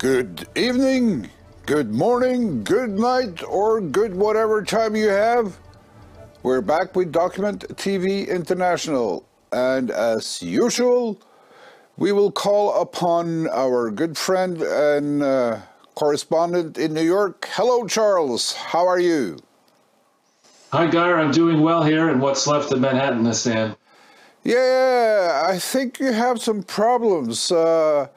Good evening, good morning, good night, or good whatever time you have. We're back with Document TV International, and as usual, we will call upon our good friend and uh, correspondent in New York. Hello, Charles. How are you? Hi, Geir. I'm doing well here in what's left of Manhattan, Stan. Yeah, I think you have some problems. Uh,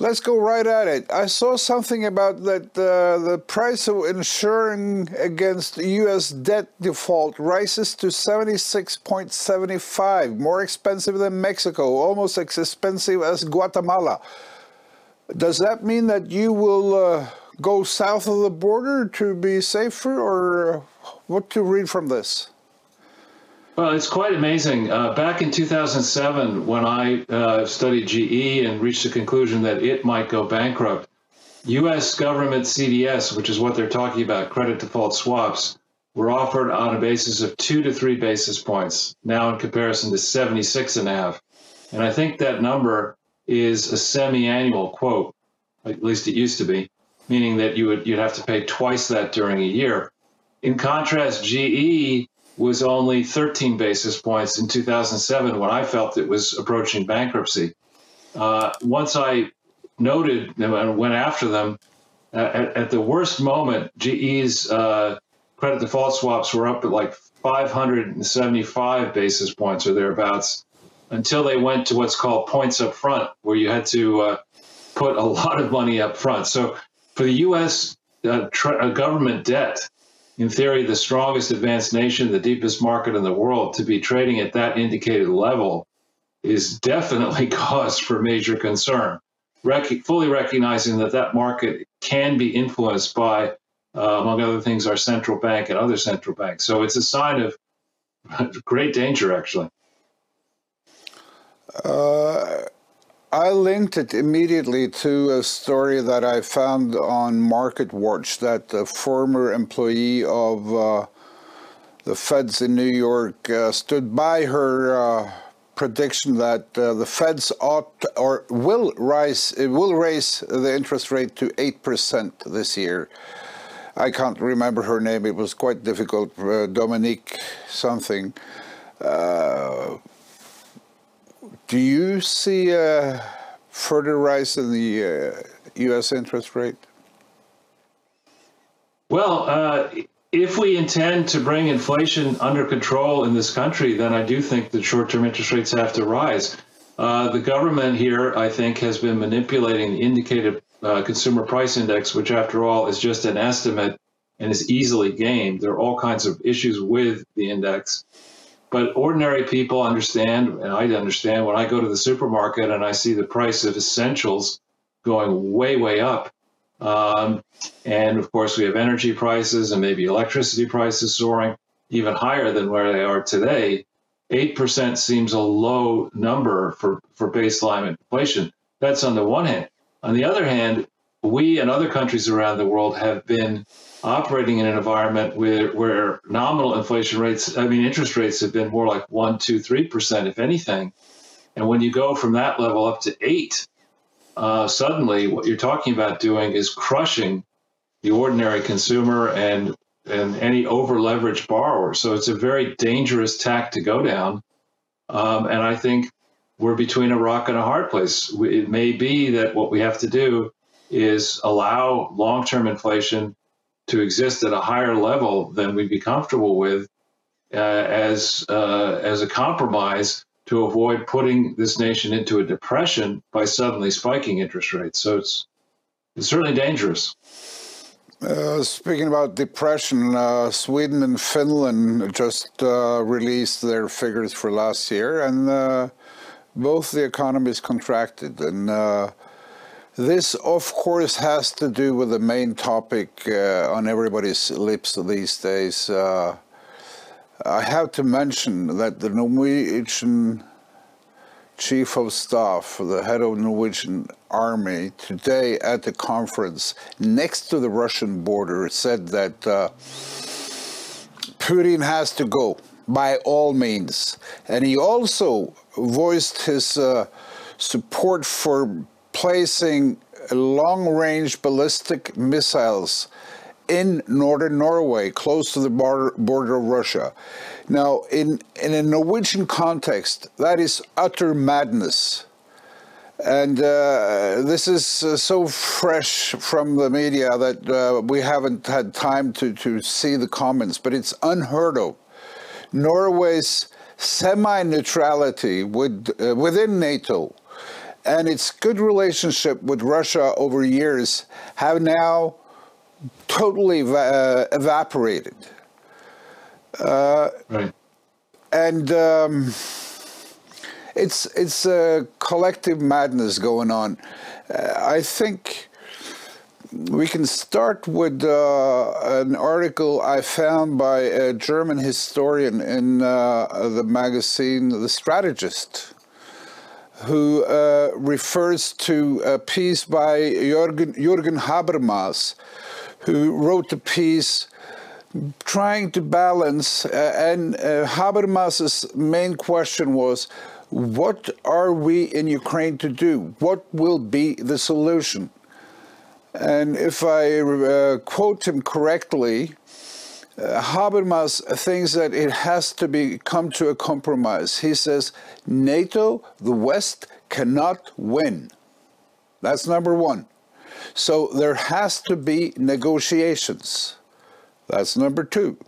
Let's go right at it. I saw something about that uh, the price of insuring against U.S. debt default rises to 76.75, more expensive than Mexico, almost as expensive as Guatemala. Does that mean that you will uh, go south of the border to be safer, or what to read from this? Well, it's quite amazing. Uh, back in 2007, when I uh, studied GE and reached the conclusion that it might go bankrupt, U.S. government CDS, which is what they're talking about, credit default swaps, were offered on a basis of two to three basis points, now in comparison to 76 and a half. And I think that number is a semi-annual quote, at least it used to be, meaning that you would you'd have to pay twice that during a year. In contrast, GE was only 13 basis points in 2007 when I felt it was approaching bankruptcy. Uh, once I noted them and went after them, uh, at, at, the worst moment, GE's uh, credit default swaps were up at like 575 basis points or thereabouts until they went to what's called points up front, where you had to uh, put a lot of money up front. So for the U.S. Uh, uh, government debt, in theory, the strongest advanced nation, the deepest market in the world, to be trading at that indicated level is definitely cause for major concern. Rec- fully recognizing that that market can be influenced by, uh, among other things, our central bank and other central banks. So it's a sign of great danger, actually. Uh, I linked it immediately to a story that I found on MarketWatch that a former employee of uh, the feds in New York uh, stood by her uh, prediction that uh, the feds ought or will rise it will raise the interest rate to 8% this year. I can't remember her name. It was quite difficult. Uh, Dominique something. Uh, do you see a further rise in the uh, U.S. interest rate? Well, uh, if we intend to bring inflation under control in this country, then I do think that short-term interest rates have to rise. Uh, the government here, I think, has been manipulating the indicated uh, consumer price index, which, after all, is just an estimate and is easily gamed. There are all kinds of issues with the index. But ordinary people understand, and I understand when I go to the supermarket and I see the price of essentials going way, way up. Um, and of course, we have energy prices and maybe electricity prices soaring even higher than where they are today. 8% seems a low number for, for baseline inflation. That's on the one hand. On the other hand, we and other countries around the world have been operating in an environment where, where nominal inflation rates, I mean, interest rates have been more like one, two, three percent, if anything. And when you go from that level up to eight, uh, suddenly what you're talking about doing is crushing the ordinary consumer and and any over leveraged borrower. So it's a very dangerous tack to go down. Um, and I think we're between a rock and a hard place. It may be that what we have to do is allow long term inflation to exist at a higher level than we'd be comfortable with uh, as uh, as a compromise to avoid putting this nation into a depression by suddenly spiking interest rates. So it's it's certainly dangerous. Uh, speaking about depression, uh, Sweden and Finland just uh, released their figures for last year, and uh, both the economies contracted. And uh, this, of course, has to do with the main topic uh, on everybody's lips these days. Uh, I have to mention that the Norwegian chief of staff, the head of Norwegian army, today at the conference next to the Russian border said that uh, Putin has to go by all means. And he also voiced his uh, support for placing long range ballistic missiles in northern Norway, close to the border, border of Russia. Now, in, in a Norwegian context, that is utter madness. And uh, this is uh, so fresh from the media that uh, we haven't had time to, to see the comments, but it's unheard of. Norway's semi neutrality with, uh, within NATO and its good relationship with Russia over years have now totally uh, evaporated. Uh, right. And um, it's it's a collective madness going on. Uh, I think we can start with uh, an article I found by a German historian in uh, the magazine The Strategist, who uh, refers to a piece by Jürgen, Jürgen Habermas, who wrote the piece trying to balance, uh, and uh, Habermas's main question was, what are we in Ukraine to do? What will be the solution? And if I uh, quote him correctly, Habermas thinks that it has to be come to a compromise. He says NATO, the West, cannot win. That's number one. So there has to be negotiations. That's number two.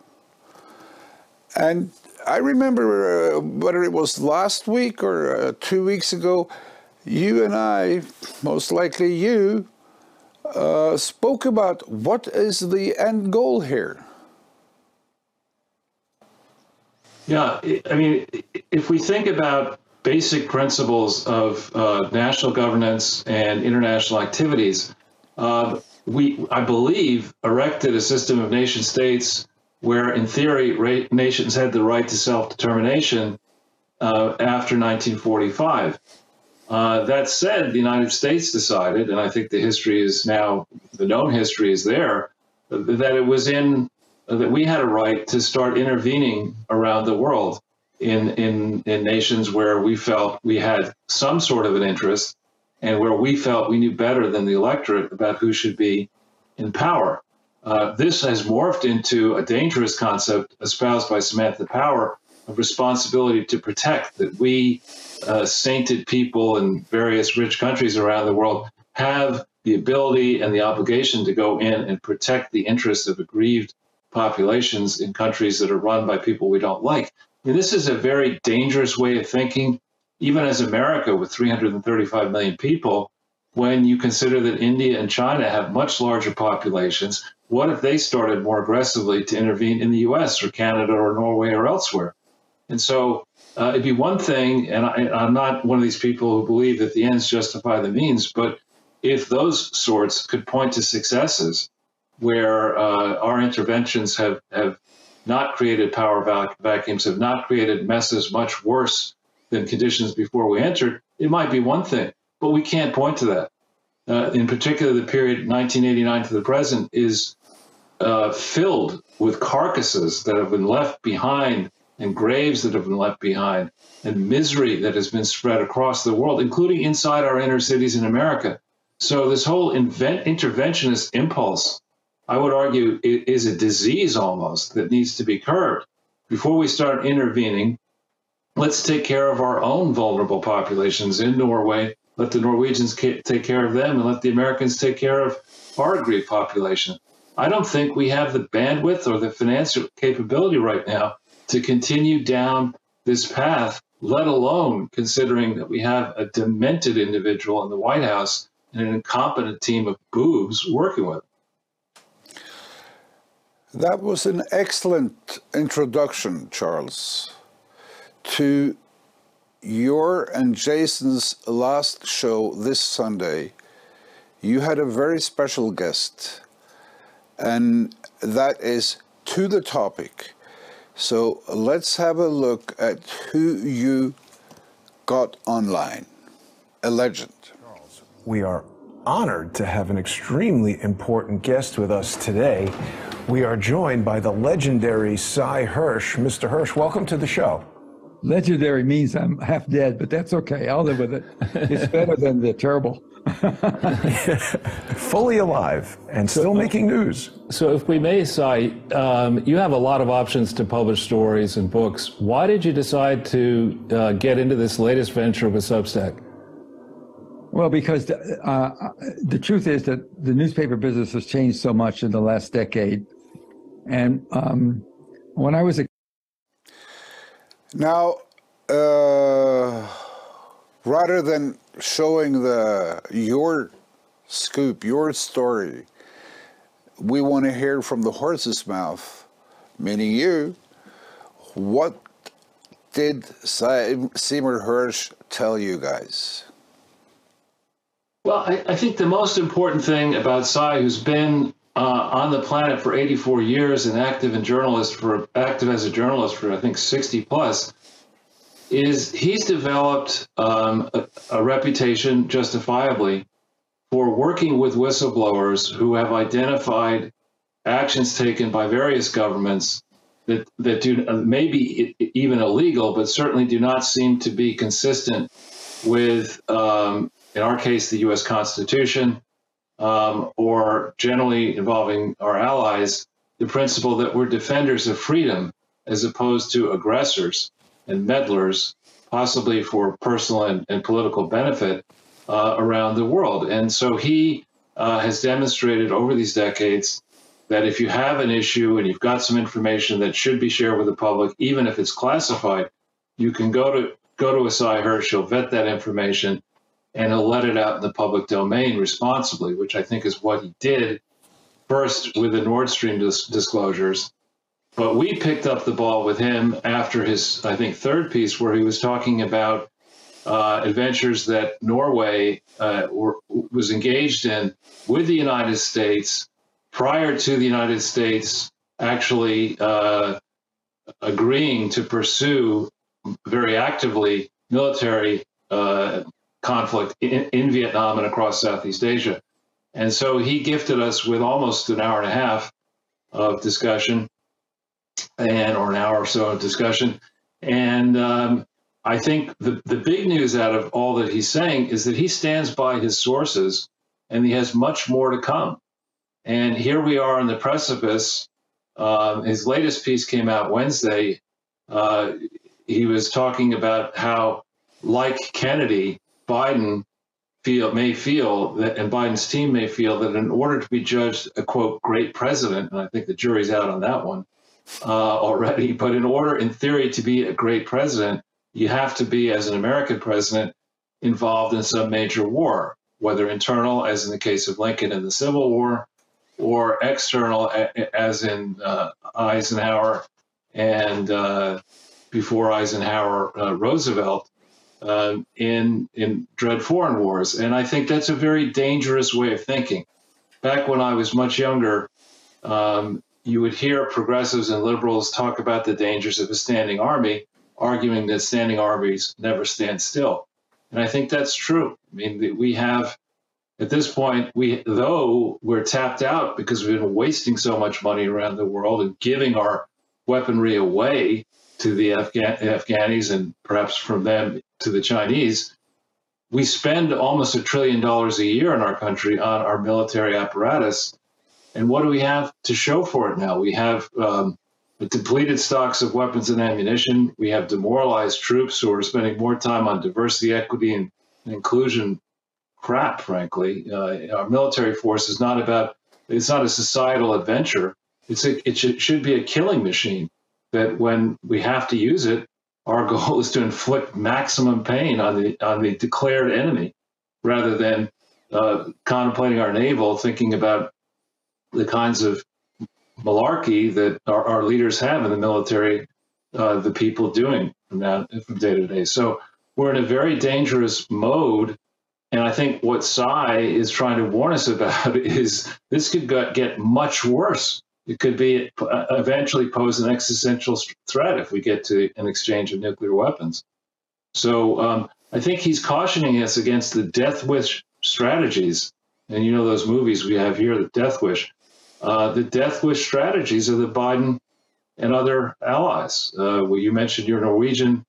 And I remember uh, whether it was last week or uh, two weeks ago, you and I, most likely you, uh, spoke about what is the end goal here. Yeah, I mean, if we think about basic principles of uh, national governance and international activities, uh, we, I believe, erected a system of nation states where, in theory, ra- nations had the right to self determination uh, after 1945. Uh, that said, the United States decided, and I think the history is now, the known history is there, that it was in, that we had a right to start intervening around the world in, in, in nations where we felt we had some sort of an interest and where we felt we knew better than the electorate about who should be in power. Uh, this has morphed into a dangerous concept espoused by Samantha Power of responsibility to protect that we, uh, sainted people in various rich countries around the world, have the ability and the obligation to go in and protect the interests of aggrieved populations in countries that are run by people we don't like. Mean, this is a very dangerous way of thinking even as America with 335 million people, when you consider that India and China have much larger populations, what if they started more aggressively to intervene in the US or Canada or Norway or elsewhere? And so uh, it'd be one thing, and I, am not one of these people who believe that the ends justify the means, but if those sorts could point to successes where uh, our interventions have, have not created power vac- vacuums, have not created messes much worse than conditions before we entered, it might be one thing, but we can't point to that. Uh, in particular, the period 1989 to the present is uh, filled with carcasses that have been left behind and graves that have been left behind and misery that has been spread across the world, including inside our inner cities in America. So, this whole invent, interventionist impulse, I would argue, is a disease almost that needs to be curbed. Before we start intervening, let's take care of our own vulnerable populations in Norway. Let the Norwegians take care of them and let the Americans take care of our aggrieved population. I don't think we have the bandwidth or the financial capability right now to continue down this path, let alone considering that we have a demented individual in the White House and an incompetent team of boobs working with him. That was an excellent introduction, Charles to your and Jason's last show this Sunday, you had a very special guest, and that is to the topic. So let's have a look at who you got online. A legend. We are honored to have an extremely important guest with us today. We are joined by the legendary Sy Hersh. Mr. Hersh, welcome to the show. Legendary means I'm half dead, but that's okay. I'll live with it. It's better than the terrible Fully alive and still making news. So, if we may, Sy, um, you have a lot of options to publish stories and books. Why did you decide to uh, get into this latest venture with Substack? Well, because the, uh, the truth is that the newspaper business has changed so much in the last decade. And um, when I was a Now, uh, rather than showing the your scoop, your story, we want to hear from the horse's mouth, meaning you. What did Seymour Hersh tell you guys? Well, I, I think the most important thing about Sy, who's been uh, on the planet for 84 years and active in journalist for active as a journalist for I think 60 plus, is he's developed um, a, a reputation justifiably for working with whistleblowers who have identified actions taken by various governments that that do uh, maybe even illegal, but certainly do not seem to be consistent with, um, in our case, the U.S. Constitution, um, or generally involving our allies, the principle that we're defenders of freedom as opposed to aggressors and meddlers, possibly for personal and, and political benefit uh, around the world. And so he uh, has demonstrated over these decades that if you have an issue and you've got some information that should be shared with the public, even if it's classified, you can go to go to a Sy Hersh, he'll vet that information, and he'll let it out in the public domain responsibly, which I think is what he did first with the Nord Stream dis- disclosures. But we picked up the ball with him after his, I think, third piece, where he was talking about uh, adventures that Norway uh, were, was engaged in with the United States prior to the United States actually uh, agreeing to pursue very actively military uh, conflict in, in, Vietnam and across Southeast Asia. And so he gifted us with almost an hour and a half of discussion and or an hour or so of discussion. And um, I think the, the big news out of all that he's saying is that he stands by his sources and he has much more to come. And here we are on the precipice. Um, his latest piece came out Wednesday. Uh, he was talking about how, like Kennedy, Biden feel may feel that, and Biden's team may feel that in order to be judged a quote great president, and I think the jury's out on that one uh, already, but in order, in theory, to be a great president, you have to be, as an American president, involved in some major war, whether internal, as in the case of Lincoln in the Civil War, or external, as in uh, Eisenhower and uh, before Eisenhower, uh, Roosevelt, uh, in in dread foreign wars. And I think that's a very dangerous way of thinking. Back when I was much younger, um, you would hear progressives and liberals talk about the dangers of a standing army, arguing that standing armies never stand still. And I think that's true. I mean, we have at this point, we though we're tapped out because we've been wasting so much money around the world and giving our weaponry away to the Afghan- Afghanis and perhaps from them to the Chinese. We spend almost a trillion dollars a year in our country on our military apparatus. And what do we have to show for it now? We have um, depleted stocks of weapons and ammunition. We have demoralized troops who are spending more time on diversity, equity, and inclusion crap, frankly. Uh, our military force is not about, it's not a societal adventure. It's a, it should be a killing machine that when we have to use it, our goal is to inflict maximum pain on the, on the declared enemy rather than uh, contemplating our naval, thinking about the kinds of malarkey that our, our leaders have in the military, uh, the people doing from, that, from day to day. So we're in a very dangerous mode and I think what Sy is trying to warn us about is this could get much worse. It could be uh, eventually pose an existential threat if we get to an exchange of nuclear weapons. So um, I think he's cautioning us against the death wish strategies. And you know those movies we have here, the death wish. Uh, the death wish strategies of the Biden and other allies. Uh, well, you mentioned your Norwegian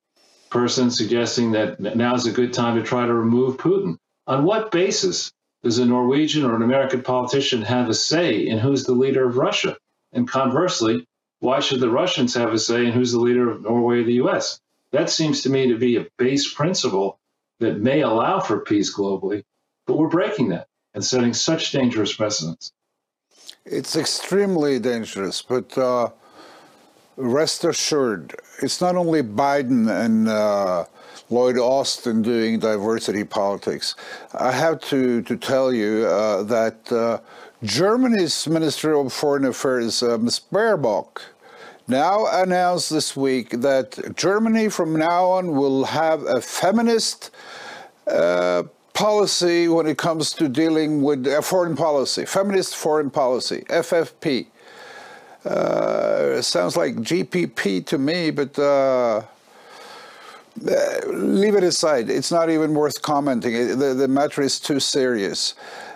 person suggesting that now is a good time to try to remove Putin. On what basis does a Norwegian or an American politician have a say in who's the leader of Russia? And conversely, why should the Russians have a say in who's the leader of Norway or the US? That seems to me to be a base principle that may allow for peace globally, but we're breaking that and setting such dangerous precedents. It's extremely dangerous, but uh, rest assured, it's not only Biden and uh, Lloyd Austin doing diversity politics. I have to, to tell you uh, that uh, Germany's Minister of Foreign Affairs, uh, Ms. Baerbock, now announced this week that Germany from now on will have a feminist uh, policy when it comes to dealing with uh, foreign policy, feminist foreign policy, FFP. Uh, sounds like GPP to me, but uh, uh, leave it aside. It's not even worth commenting. The, the matter is too serious.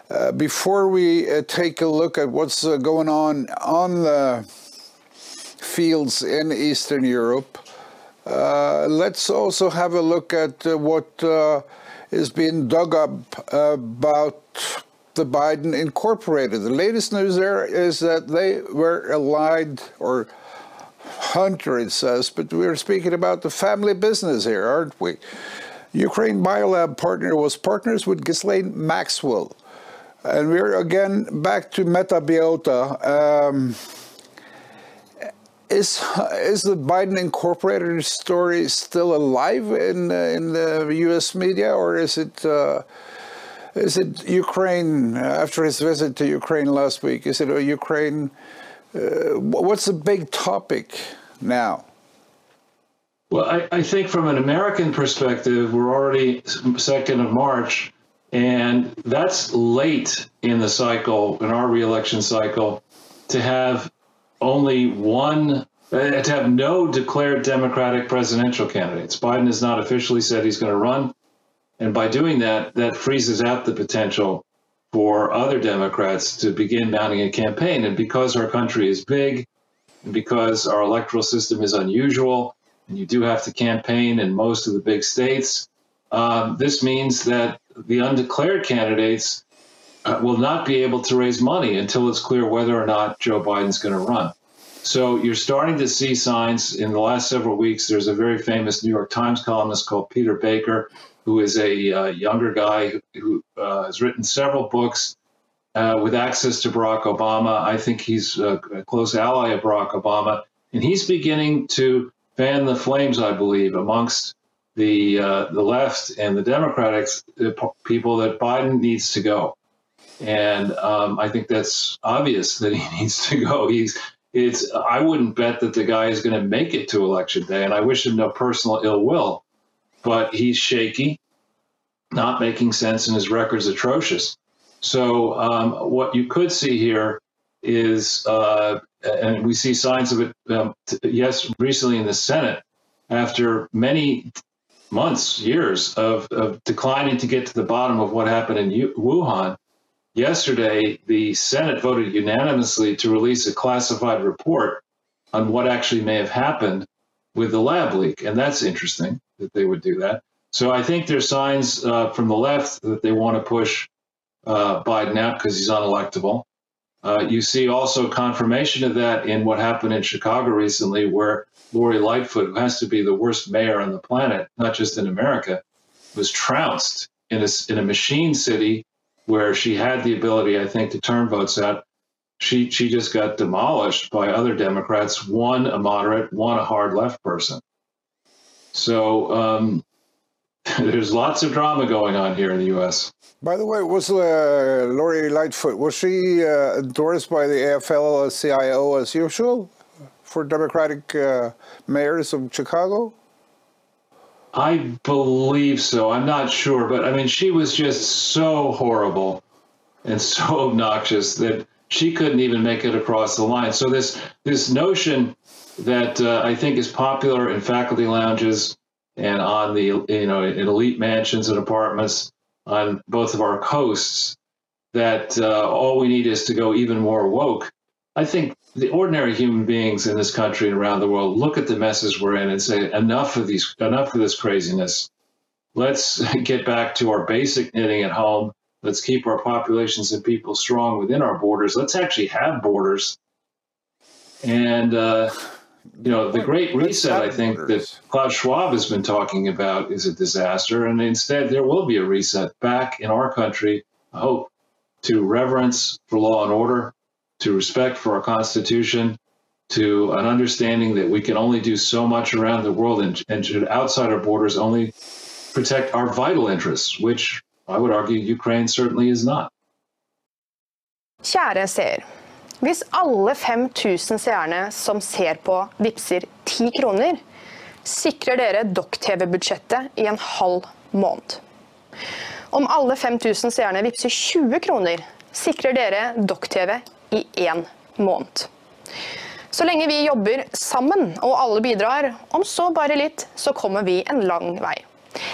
Uh, before we uh, take a look at what's uh, going on on the fields in Eastern Europe, uh, let's also have a look at uh, what is being dug up about the Biden Incorporated. The latest news there is that they were allied or Hunter, it says, but we're speaking about the family business here, aren't we? Ukraine Biolab partner was partners with Ghislaine Maxwell. And we're again back to Metabiota. Um, is is the Biden Incorporated story still alive in uh, in the U.S. media, or is it uh, is it Ukraine after his visit to Ukraine last week? Is it a Ukraine? Uh, what's the big topic now? Well, I, I, think from an American perspective, we're already second of March, and that's late in the cycle, in our reelection cycle, to have only one, uh, to have no declared Democratic presidential candidates. Biden has not officially said he's going to run. And by doing that, that freezes out the potential for other Democrats to begin mounting a campaign. And because our country is big, and because our electoral system is unusual, and you do have to campaign in most of the big states, um, this means that the undeclared candidates uh, will not be able to raise money until it's clear whether or not Joe Biden's going to run. So you're starting to see signs in the last several weeks. There's a very famous New York Times columnist called Peter Baker, who is a uh, younger guy who uh, has written several books uh, with access to Barack Obama. I think he's a, a, close ally of Barack Obama, and he's beginning to fan the flames, I believe, amongst the uh, the left and the Democratic people that Biden needs to go. And um, I think that's obvious that he needs to go. He's it's I wouldn't bet that the guy is going to make it to election day, and I wish him no personal ill will but he's shaky, not making sense, and his record's atrocious. So um, what you could see here is, uh, and we see signs of it. Um, t- yes, recently in the Senate, after many months, years of, of declining to get to the bottom of what happened in Wuhan. Yesterday, the Senate voted unanimously to release a classified report on what actually may have happened with the lab leak, and that's interesting that they would do that. So I think there's signs uh, from the left that they want to push uh, Biden out because he's unelectable. Uh, you see also confirmation of that in what happened in Chicago recently, where Lori Lightfoot, who has to be the worst mayor on the planet, not just in America, was trounced in a, in a machine city where she had the ability, I think, to turn votes out. She she just got demolished by other Democrats, one a moderate, one a hard left person. So um, there's lots of drama going on here in the U.S. By the way, was uh, Lori Lightfoot was she uh, endorsed by the AFL-CIO as usual for Democratic uh, mayors of Chicago? I believe so. I'm not sure, but I mean, she was just so horrible and so obnoxious that she couldn't even make it across the line. So this this notion that uh, I think is popular in faculty lounges and on the you know in elite mansions and apartments on both of our coasts that uh, all we need is to go even more woke. I think the ordinary human beings in this country and around the world look at the messes we're in and say enough of these enough of this craziness. let's get back to our basic knitting at home. Let's keep our populations and people strong within our borders. Let's actually have borders. And, uh, you know, the Great Reset, I think, borders. that Klaus Schwab has been talking about is a disaster. And instead, there will be a reset back in our country, I hope, to reverence for law and order, to respect for our Constitution, to an understanding that we can only do so much around the world and, and should outside our borders only protect our vital interests, which I would argue Ukraine certainly is not. Kjære seer. Hvis alle 5000 seerne som ser på, vippser 10 kroner, sikrer dere Dokk-TV-budsjettet i en halv måned. Om alle 5000 seerne vippser 20 kroner, sikrer dere Dokk-TV i én måned. Så lenge vi jobber sammen og alle bidrar, om så bare litt, så kommer vi en lang vei.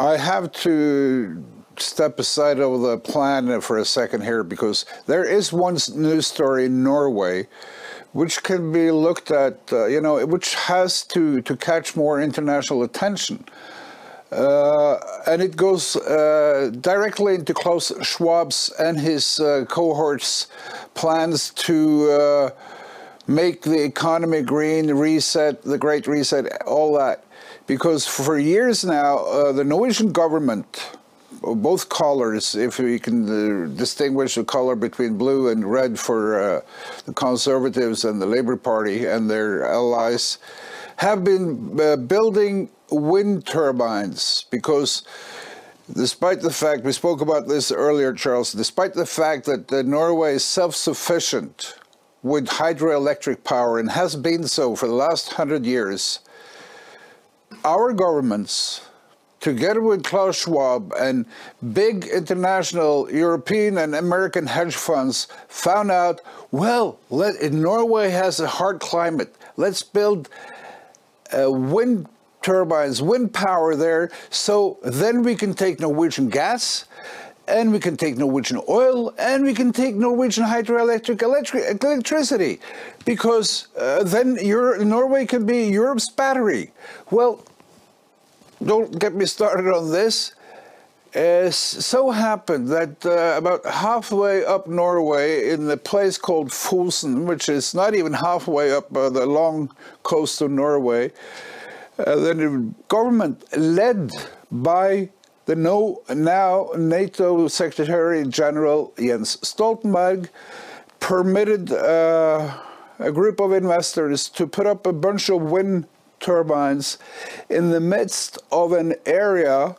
I have to step aside of the plan for a second here because there is one news story in Norway which can be looked at, uh, you know, which has to, to catch more international attention. Uh, and it goes uh, directly into Klaus Schwab's and his uh, cohorts' plans to uh, make the economy green, reset, the Great Reset, all that. Because for years now, uh, the Norwegian government, both colors, if we can uh, distinguish the color between blue and red for uh, the Conservatives and the Labour Party and their allies, have been uh, building wind turbines because despite the fact we spoke about this earlier, Charles, despite the fact that uh, Norway is self-sufficient with hydroelectric power and has been so for the last hundred years, our governments, together with Klaus Schwab and big international European and American hedge funds, found out well, let, Norway has a hard climate. Let's build uh, wind turbines, wind power there, so then we can take Norwegian gas. And we can take Norwegian oil, and we can take Norwegian hydroelectric electric, electricity, because uh, then Norway can be Europe's battery. Well, don't get me started on this. It so happened that uh, about halfway up Norway, in the place called Fosen, which is not even halfway up uh, the long coast of Norway, uh, the government, led by the no, now NATO Secretary General Jens Stoltenberg, permitted uh, a group of investors to put up a bunch of wind turbines in the midst of an area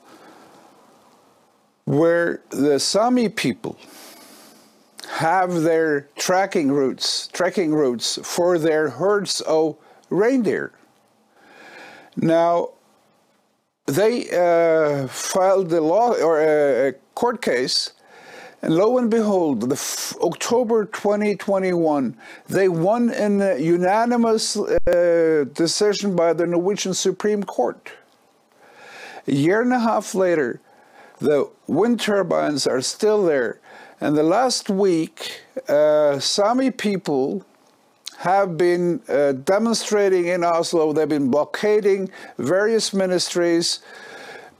where the Sami people have their tracking routes, trekking routes for their herds of reindeer. Now, they uh, filed a law or a, a court case, and lo and behold, the October 2021, they won in a unanimous uh, decision by the Norwegian Supreme Court. A year and a half later, the wind turbines are still there. And the last week, uh, Sami people have been uh, demonstrating in Oslo. They've been blockading various ministries.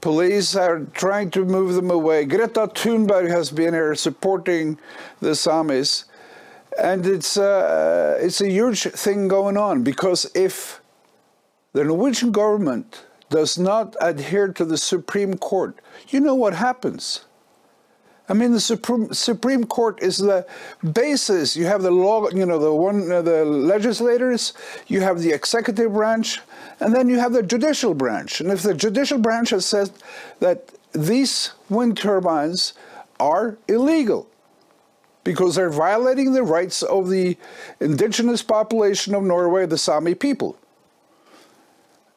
Police are trying to move them away. Greta Thunberg has been here supporting the Samis. And it's, uh, it's a huge thing going on because if the Norwegian government does not adhere to the Supreme Court, you know what happens. I mean, the Supreme, Supreme Court is the basis. You have the law, you know, the one, uh, the legislators. You have the executive branch, and then you have the judicial branch. And if the judicial branch has said that these wind turbines are illegal because they're violating the rights of the indigenous population of Norway, the Sami people,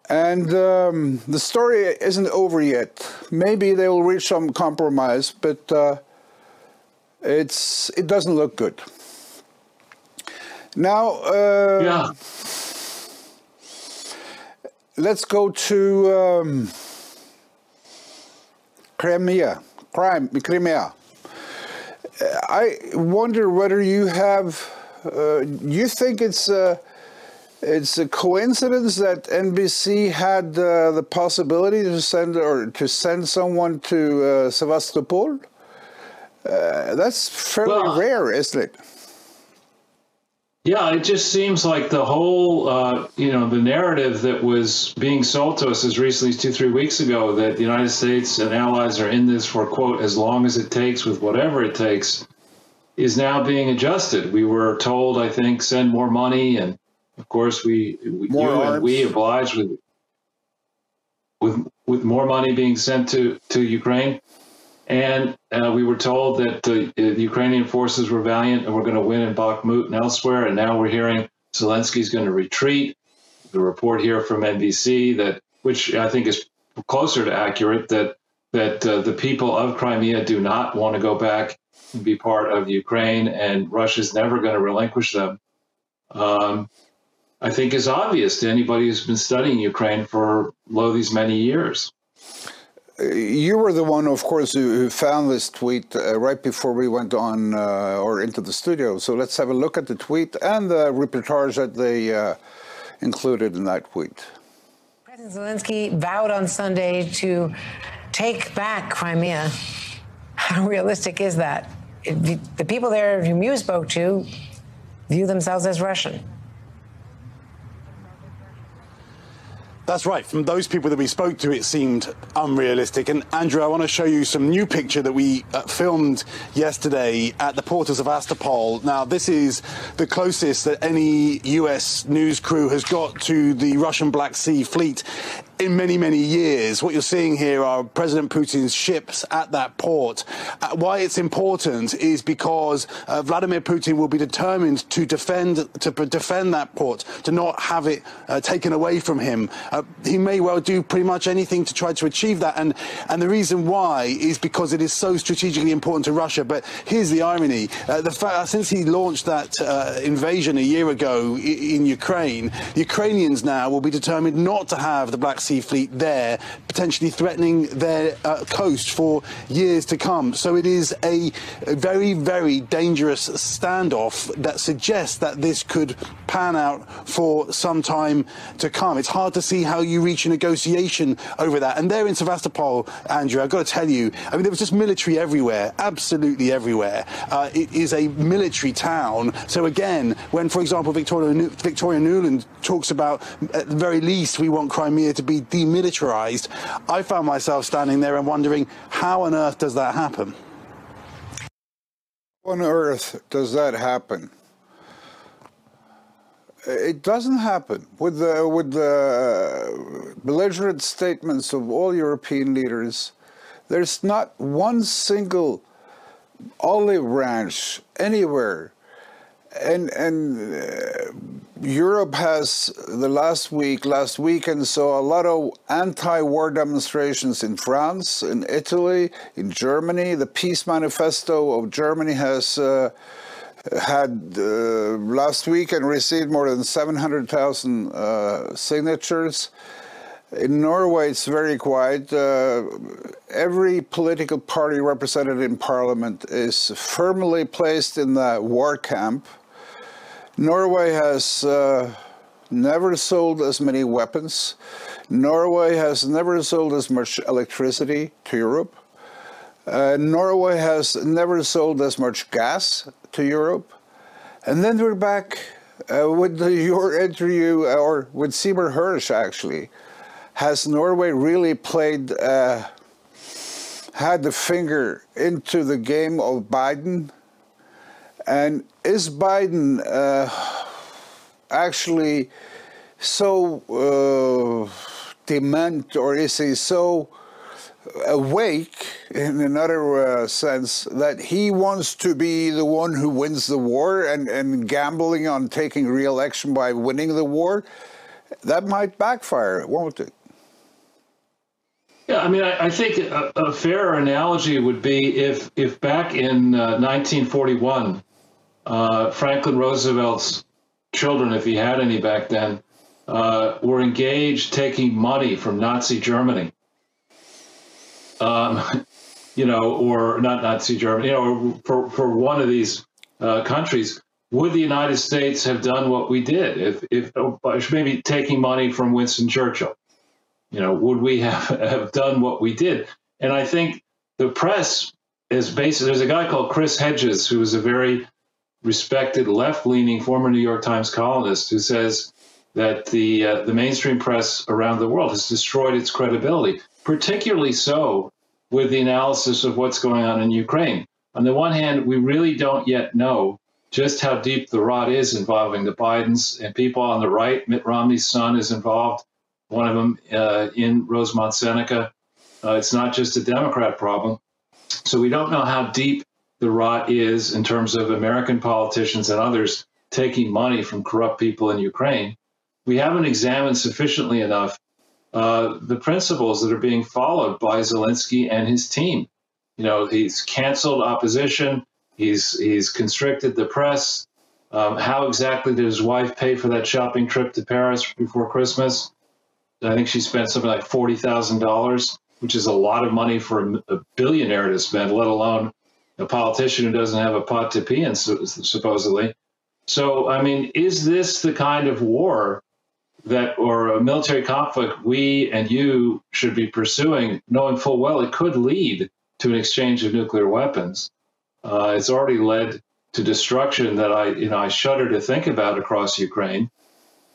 And um, the story isn't over yet. Maybe they will reach some compromise, but uh, it's it doesn't look good. Now, uh, Yeah. let's go to um, Crimea. Crime, Crimea. Uh, I wonder whether you have. Uh, you think it's a, it's a coincidence that NBC had uh, the possibility to send or to send someone to uh, Sevastopol? Uh, that's fairly Well- rare, isn't it? Yeah, it just seems like the whole, uh, you know, the narrative that was being sold to us as recently as two, three weeks ago that the United States and allies are in this for, quote, as long as it takes with whatever it takes, is now being adjusted. We were told, I think, send more money. And of course, we, we you and we obliged with, with, with more money being sent to, to Ukraine. And uh, we were told that the, the Ukrainian forces were valiant and we're going to win in Bakhmut and elsewhere. And now we're hearing Zelensky's going to retreat. The report here from NBC that, which I think is closer to accurate, that that uh, the people of Crimea do not want to go back and be part of Ukraine, and Russia's never going to relinquish them. Um, I think is obvious to anybody who's been studying Ukraine for lo these many years. You were the one, of course, who, who found this tweet uh, right before we went on uh, or into the studio. So let's have a look at the tweet and the reportage that they uh, included in that tweet. President Zelensky vowed on Sunday to take back Crimea. How realistic is that? It- the people there whom you spoke to view themselves as Russian. That's right. From those people that we spoke to, it seemed unrealistic. And Andrew, I want to show you some new picture that we uh, filmed yesterday at the port of Sevastopol. Now, this is the closest that any U.S. news crew has got to the Russian Black Sea fleet in many, many years. What you're seeing here are President Putin's ships at that port. Uh, why it's important is because uh, Vladimir Putin will be determined to defend to defend that port, to not have it uh, taken away from him. Uh, he may well do pretty much anything to try to achieve that, and and the reason why is because it is so strategically important to Russia. But here's the irony: uh, the fact since he launched that uh, invasion a year ago in Ukraine, the Ukrainians now will be determined not to have the Black Sea Fleet there, potentially threatening their uh, coast for years to come. So it is a, very, very dangerous standoff that suggests that this could pan out for some time to come. It's hard to see how you reach a negotiation over that. And there in Sevastopol, Andrew, I've got to tell you, I mean, there was just military everywhere, absolutely everywhere. Uh, it is a military town. So again, when, for example, Victoria, Victoria Nuland talks about, at the very least, we want Crimea to be demilitarized, I found myself standing there and wondering, how on earth does that happen? on earth does that happen? It doesn't happen with the with the belligerent statements of all European leaders. There's not one single olive branch anywhere, and and uh, Europe has the last week, last weekend saw a lot of anti-war demonstrations in France, in Italy, in Germany. The peace manifesto of Germany has. Uh, had uh, last week and received more than 700,000 uh, signatures. In Norway, it's very quiet. Uh, every political party represented in parliament is firmly placed in the war camp. Norway has uh, never sold as many weapons. Norway has never sold as much electricity to Europe. Uh, Norway has never sold as much gas to Europe. And then we're back uh, with the, your interview, or with Seymour Hersh actually. Has Norway really played, uh, had the finger into the game of Biden? And is Biden uh, actually so uh, dement, or is he so awake in another uh, sense that he wants to be the one who wins the war and, and gambling on taking re-election by winning the war that might backfire, won't it? Yeah, I mean, I, I think a, a fair analogy would be if, if back in uh, 1941, uh, Franklin Roosevelt's children, if he had any back then, uh, were engaged taking money from Nazi Germany. Um, you know, or not Nazi Germany, you know, for, for one of these uh, countries, would the United States have done what we did if, if oh, maybe taking money from Winston Churchill? You know, would we have, have done what we did? And I think the press is basically, there's a guy called Chris Hedges, who was a very respected left leaning former New York Times columnist, who says that the, uh, the mainstream press around the world has destroyed its credibility, particularly so with the analysis of what's going on in Ukraine. On the one hand, we really don't yet know just how deep the rot is involving the Bidens and people on the right. Mitt Romney's son is involved, one of them uh, in Rosemont Seneca. Uh, it's not just a Democrat problem. So we don't know how deep the rot is in terms of American politicians and others taking money from corrupt people in Ukraine. We haven't examined sufficiently enough uh, the principles that are being followed by Zelensky and his team. You know, he's canceled opposition. He's he's constricted the press. Um, how exactly did his wife pay for that shopping trip to Paris before Christmas? I think she spent something like forty thousand dollars, which is a lot of money for a, a, billionaire to spend, let alone a politician who doesn't have a pot to pee in, supposedly. So, I mean, is this the kind of war that or a military conflict we and you should be pursuing, knowing full well it could lead to an exchange of nuclear weapons. Uh, it's already led to destruction that I, you know, I shudder to think about across Ukraine,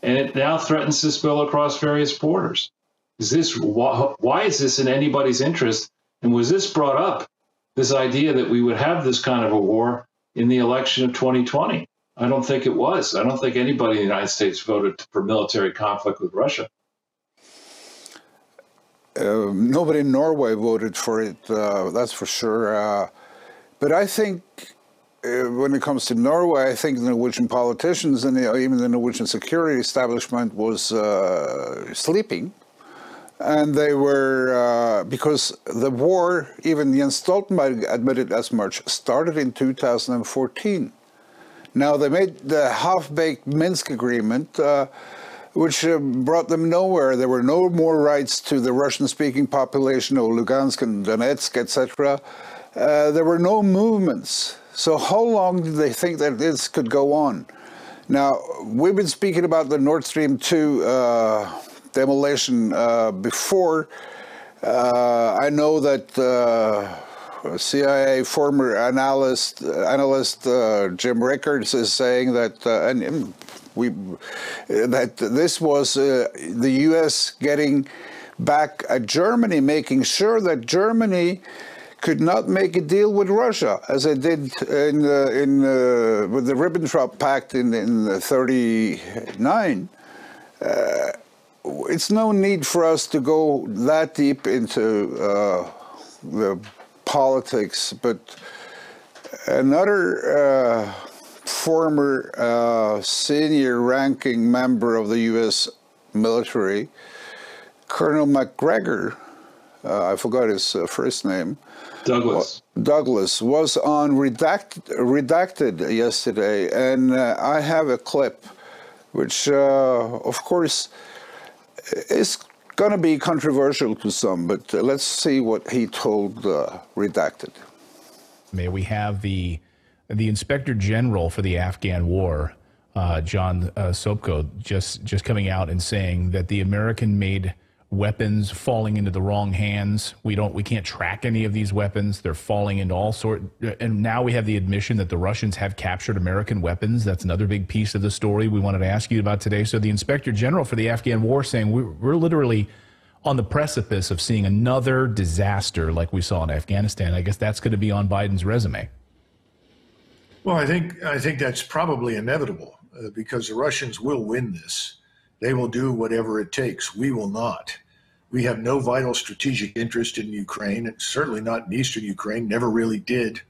and it now threatens to spill across various borders. Is this why, why is this in anybody's interest? And was this brought up? This idea that we would have this kind of a war in the election of 2020? I don't think it was. I don't think anybody in the United States voted for military conflict with Russia. Uh, nobody in Norway voted for it, uh, that's for sure. Uh, but I think uh, when it comes to Norway, I think the Norwegian politicians and the, even the Norwegian security establishment was uh, sleeping. And they were, uh, because the war, even Jens Stoltenberg admitted as much, started in 2014. Now, they made the half baked Minsk agreement, uh, which uh, brought them nowhere. There were no more rights to the Russian speaking population of Lugansk and Donetsk, etc. Uh, there were no movements. So, how long did they think that this could go on? Now, we've been speaking about the Nord Stream 2 uh, demolition uh, before. Uh, I know that CIA former analyst analyst uh, Jim Rickards is saying that uh, and we that this was uh, the U.S. getting back at Germany, making sure that Germany could not make a deal with Russia as it did in in with the Ribbentrop Pact in in '39 uh, it's no need for us to go that deep into uh, the politics, but another uh, former uh, senior ranking member of the U.S. military, Colonel Macgregor, uh, I forgot his uh, first name. Douglas. Douglas was on redact, redacted yesterday, and uh, I have a clip, which, uh, of course, is going to be controversial to some, but uh, let's see what he told uh, Redacted. May we have the the Inspector General for the Afghan War, uh, John uh, Sopko, just just coming out and saying that the American-made weapons falling into the wrong hands. We don't we can't track any of these weapons. They're falling into all sort and now we have the admission that the Russians have captured American weapons. That's another big piece of the story we wanted to ask you about today. So the Inspector General for the Afghan war saying we're, we're literally on the precipice of seeing another disaster like we saw in Afghanistan. I guess that's going to be on Biden's resume. Well, I think I think that's probably inevitable uh, because the Russians will win this. They will do whatever it takes. We will not. We have no vital strategic interest in Ukraine, and certainly not in eastern Ukraine, never really did.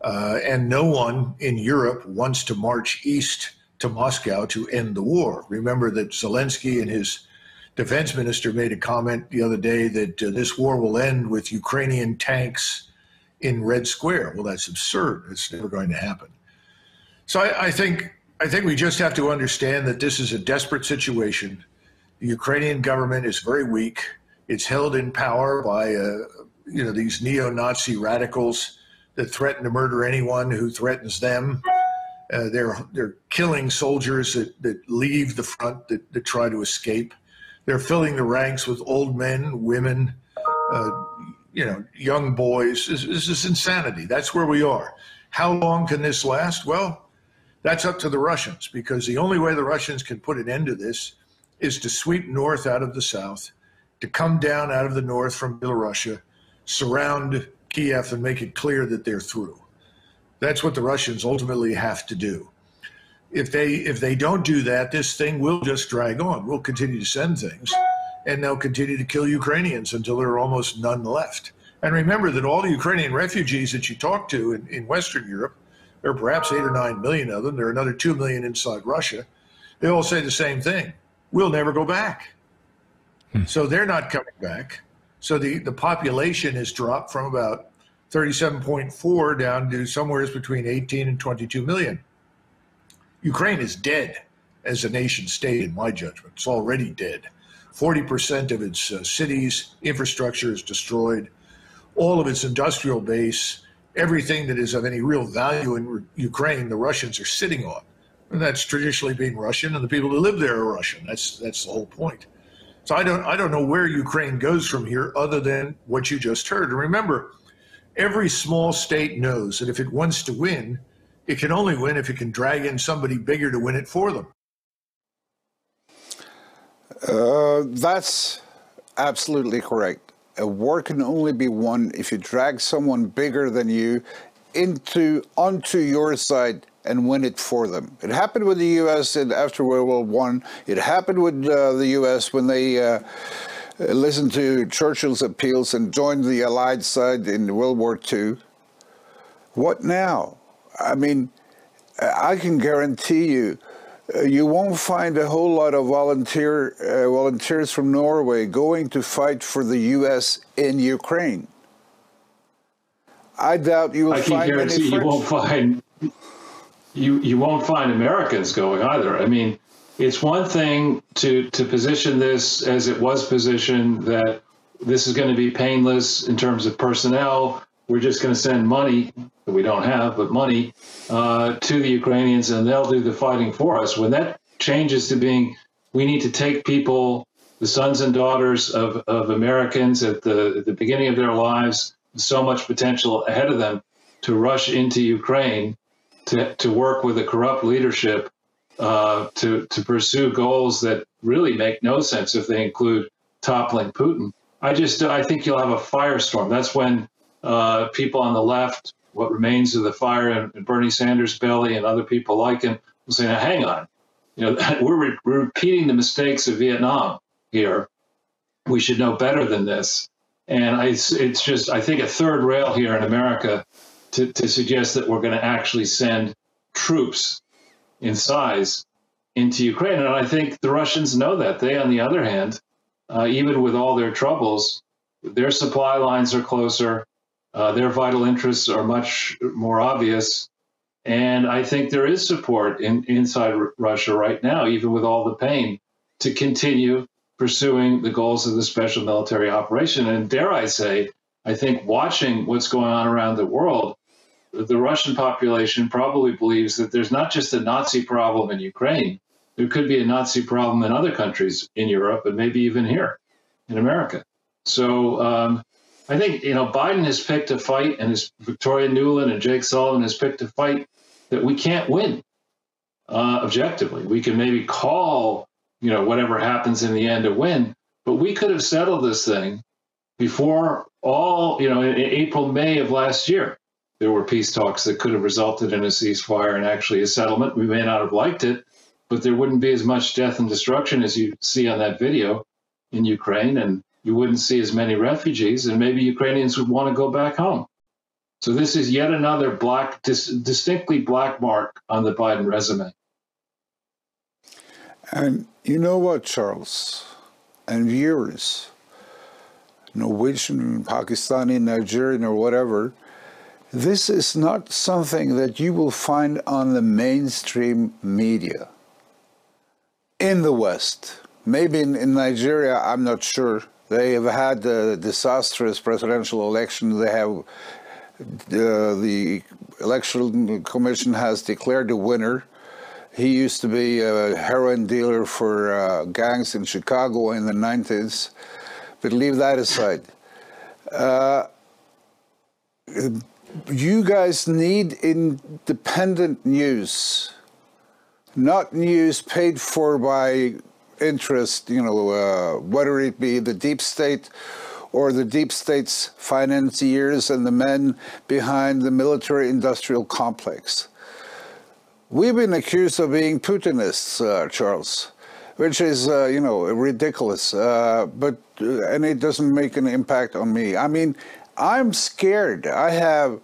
Uh, and no one in Europe wants to march east to Moscow to end the war. Remember that Zelensky and his defense minister made a comment the other day that uh, this war will end with Ukrainian tanks in Red Square. Well, that's absurd. It's never going to happen. So I, I think I think we just have to understand that this is a desperate situation. The Ukrainian government is very weak. It's held in power by uh, you know these neo-Nazi radicals that threaten to murder anyone who threatens them. Uh, they're they're killing soldiers that, that leave the front that, that try to escape. They're filling the ranks with old men, women, uh, you know, young boys. This, this is insanity. That's where we are. How long can this last? Well, that's up to the Russians because the only way the Russians can put an end to this is to sweep north out of the south, to come down out of the north from Belarusia, surround Kiev, and make it clear that they're through. That's what the Russians ultimately have to do. If they if they don't do that, this thing will just drag on. We'll continue to send things, and they'll continue to kill Ukrainians until there are almost none left. And remember that all the Ukrainian refugees that you talk to in, in Western Europe, there are perhaps eight or nine million of them. There are another two million inside Russia. They all say the same thing: We'll never go back. So they're not coming back. So the, the population has dropped from about 37.4 down to somewhere between 18 and 22 million. Ukraine is dead as a nation state, in my judgment. It's already dead. 40% of its uh, cities, infrastructure is destroyed. All of its industrial base, everything that is of any real value in Ukraine, the Russians are sitting on. And that's traditionally being Russian, and the people who live there are Russian. That's that's the whole point. So I don't I don't know where Ukraine goes from here, other than what you just heard. And remember, every small state knows that if it wants to win, it can only win if it can drag in somebody bigger to win it for them. Uh, that's absolutely correct. A war can only be won if you drag someone bigger than you into onto your side and win it for them. It happened with the U.S. in, after World War One. It happened with uh, the U.S. when they uh, listened to Churchill's appeals and joined the Allied side in World War II. What now? I mean, I can guarantee you, you won't find a whole lot of volunteer uh, volunteers from Norway going to fight for the U.S. in Ukraine. I doubt you will I can find guarantee you won't find you you won't find Americans going either. I mean, it's one thing to to position this as it was positioned that this is going to be painless in terms of personnel. We're just going to send money that we don't have, but money uh, to the Ukrainians, and they'll do the fighting for us. When that changes to being, we need to take people, the sons and daughters of, of Americans at the at the beginning of their lives, so much potential ahead of them, to rush into Ukraine to, to work with a corrupt leadership uh, to to pursue goals that really make no sense if they include toppling Putin. I just I think you'll have a firestorm. That's when uh, people on the left, what remains of the fire in, in Bernie Sanders' belly, and other people like him will say, "Now, hang on, you know we're, re- we're repeating the mistakes of Vietnam here. We should know better than this." And I, it's, it's just I think a third rail here in America to, to suggest that we're going to actually send troops in size into Ukraine. And I think the Russians know that. They, on the other hand, uh, even with all their troubles, their supply lines are closer, uh, their vital interests are much more obvious. And I think there is support in, inside R- Russia right now, even with all the pain, to continue pursuing the goals of the special military operation. And dare I say, I think watching what's going on around the world, the Russian population probably believes that there's not just a Nazi problem in Ukraine, there could be a Nazi problem in other countries in Europe and maybe even here in America. So um, I think you know Biden has picked a fight, and his Victoria Nuland and Jake Sullivan has picked a fight that we can't win uh, objectively. We can maybe call you know whatever happens in the end a win, but we could have settled this thing before all you know in, in April May of last year. There were peace talks that could have resulted in a ceasefire and actually a settlement. We may not have liked it, but there wouldn't be as much death and destruction as you see on that video in Ukraine, and you wouldn't see as many refugees, and maybe Ukrainians would want to go back home. So this is yet another black, dis- distinctly black mark on the Biden resume. And you know what, Charles, and viewers, Norwegian, Pakistani, Nigerian, or whatever, this is not something that you will find on the mainstream media in the West. Maybe in, in Nigeria, I'm not sure. They have had a disastrous presidential election. They have uh, the election commission has declared a winner. He used to be a heroin dealer for uh, gangs in Chicago in the 90s. But leave that aside. Uh, you guys need independent news, not news paid for by interest, you know, uh, whether it be the deep state or the deep state's financiers and the men behind the military industrial complex. We've been accused of being Putinists, uh, Charles, which is, uh, you know, ridiculous. Uh, but uh, and it doesn't make an impact on me. I mean, I'm scared. I have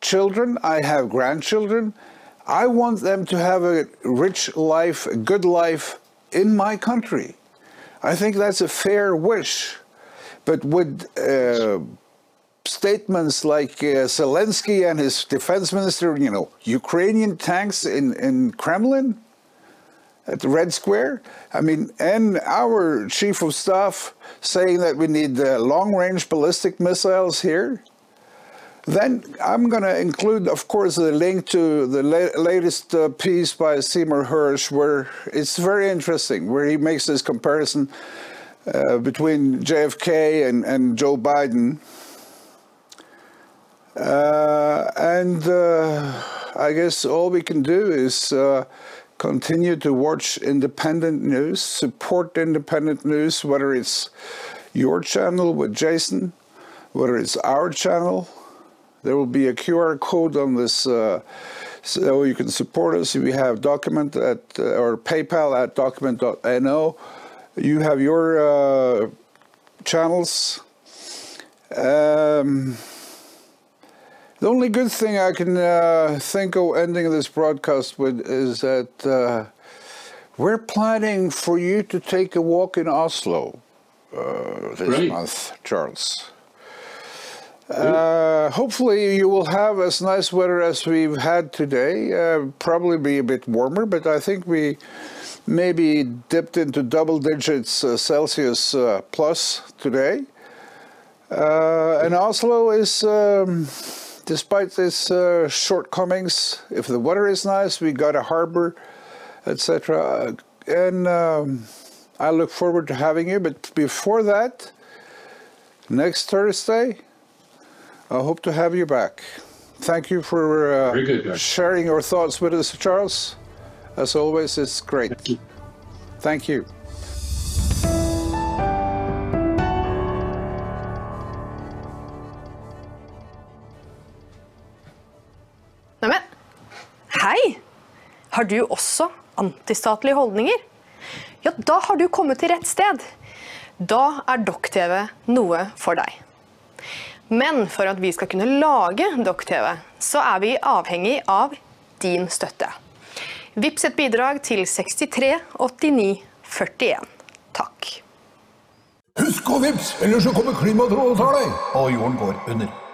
children. I have grandchildren. I want them to have a rich life, a good life in my country. I think that's a fair wish. But with uh, statements like uh, Zelensky and his defense minister, you know, Ukrainian tanks in, in Kremlin at the Red Square, I mean, and our chief of staff saying that we need uh, long range ballistic missiles here. Then I'm going to include, of course, the link to the la- latest uh, piece by Seymour Hersh, where it's very interesting, where he makes this comparison uh, between JFK and, and Joe Biden. Uh, and uh, I guess all we can do is uh, continue to watch independent news, support independent news, whether it's your channel with Jason, whether it's our channel. There will be a QR code on this, uh, so you can support us. We have document at uh, or PayPal at document.no. You have your uh, channels. Um, the only good thing I can uh, think of ending this broadcast with is that uh, we're planning for you to take a walk in Oslo uh, this Great. month, Charles. Uh, hopefully, you will have as nice weather as we've had today. Uh, probably be a bit warmer, but I think we maybe dipped into double digits uh, Celsius uh, plus today. Uh, and Oslo is, um, despite its uh, shortcomings, if the weather is nice, we got a harbor, etc. And um, I look forward to having you. But before that, next Thursday, I hope to have you back. Thank you for uh, good, sharing your thoughts with us, Charles. As always, it's great. Thank you. Thank you. Neimen, hei! Har du også antistatlige holdninger? Ja, da har du kommet til rett sted. Da er Dokk-TV noe for deg. Men for at vi skal kunne lage Dokk-TV, så er vi avhengig av din støtte. Vips et bidrag til 63 89 41. Takk. Husk å vips, ellers så kommer klimatrollet og tar deg! Og jorden går under.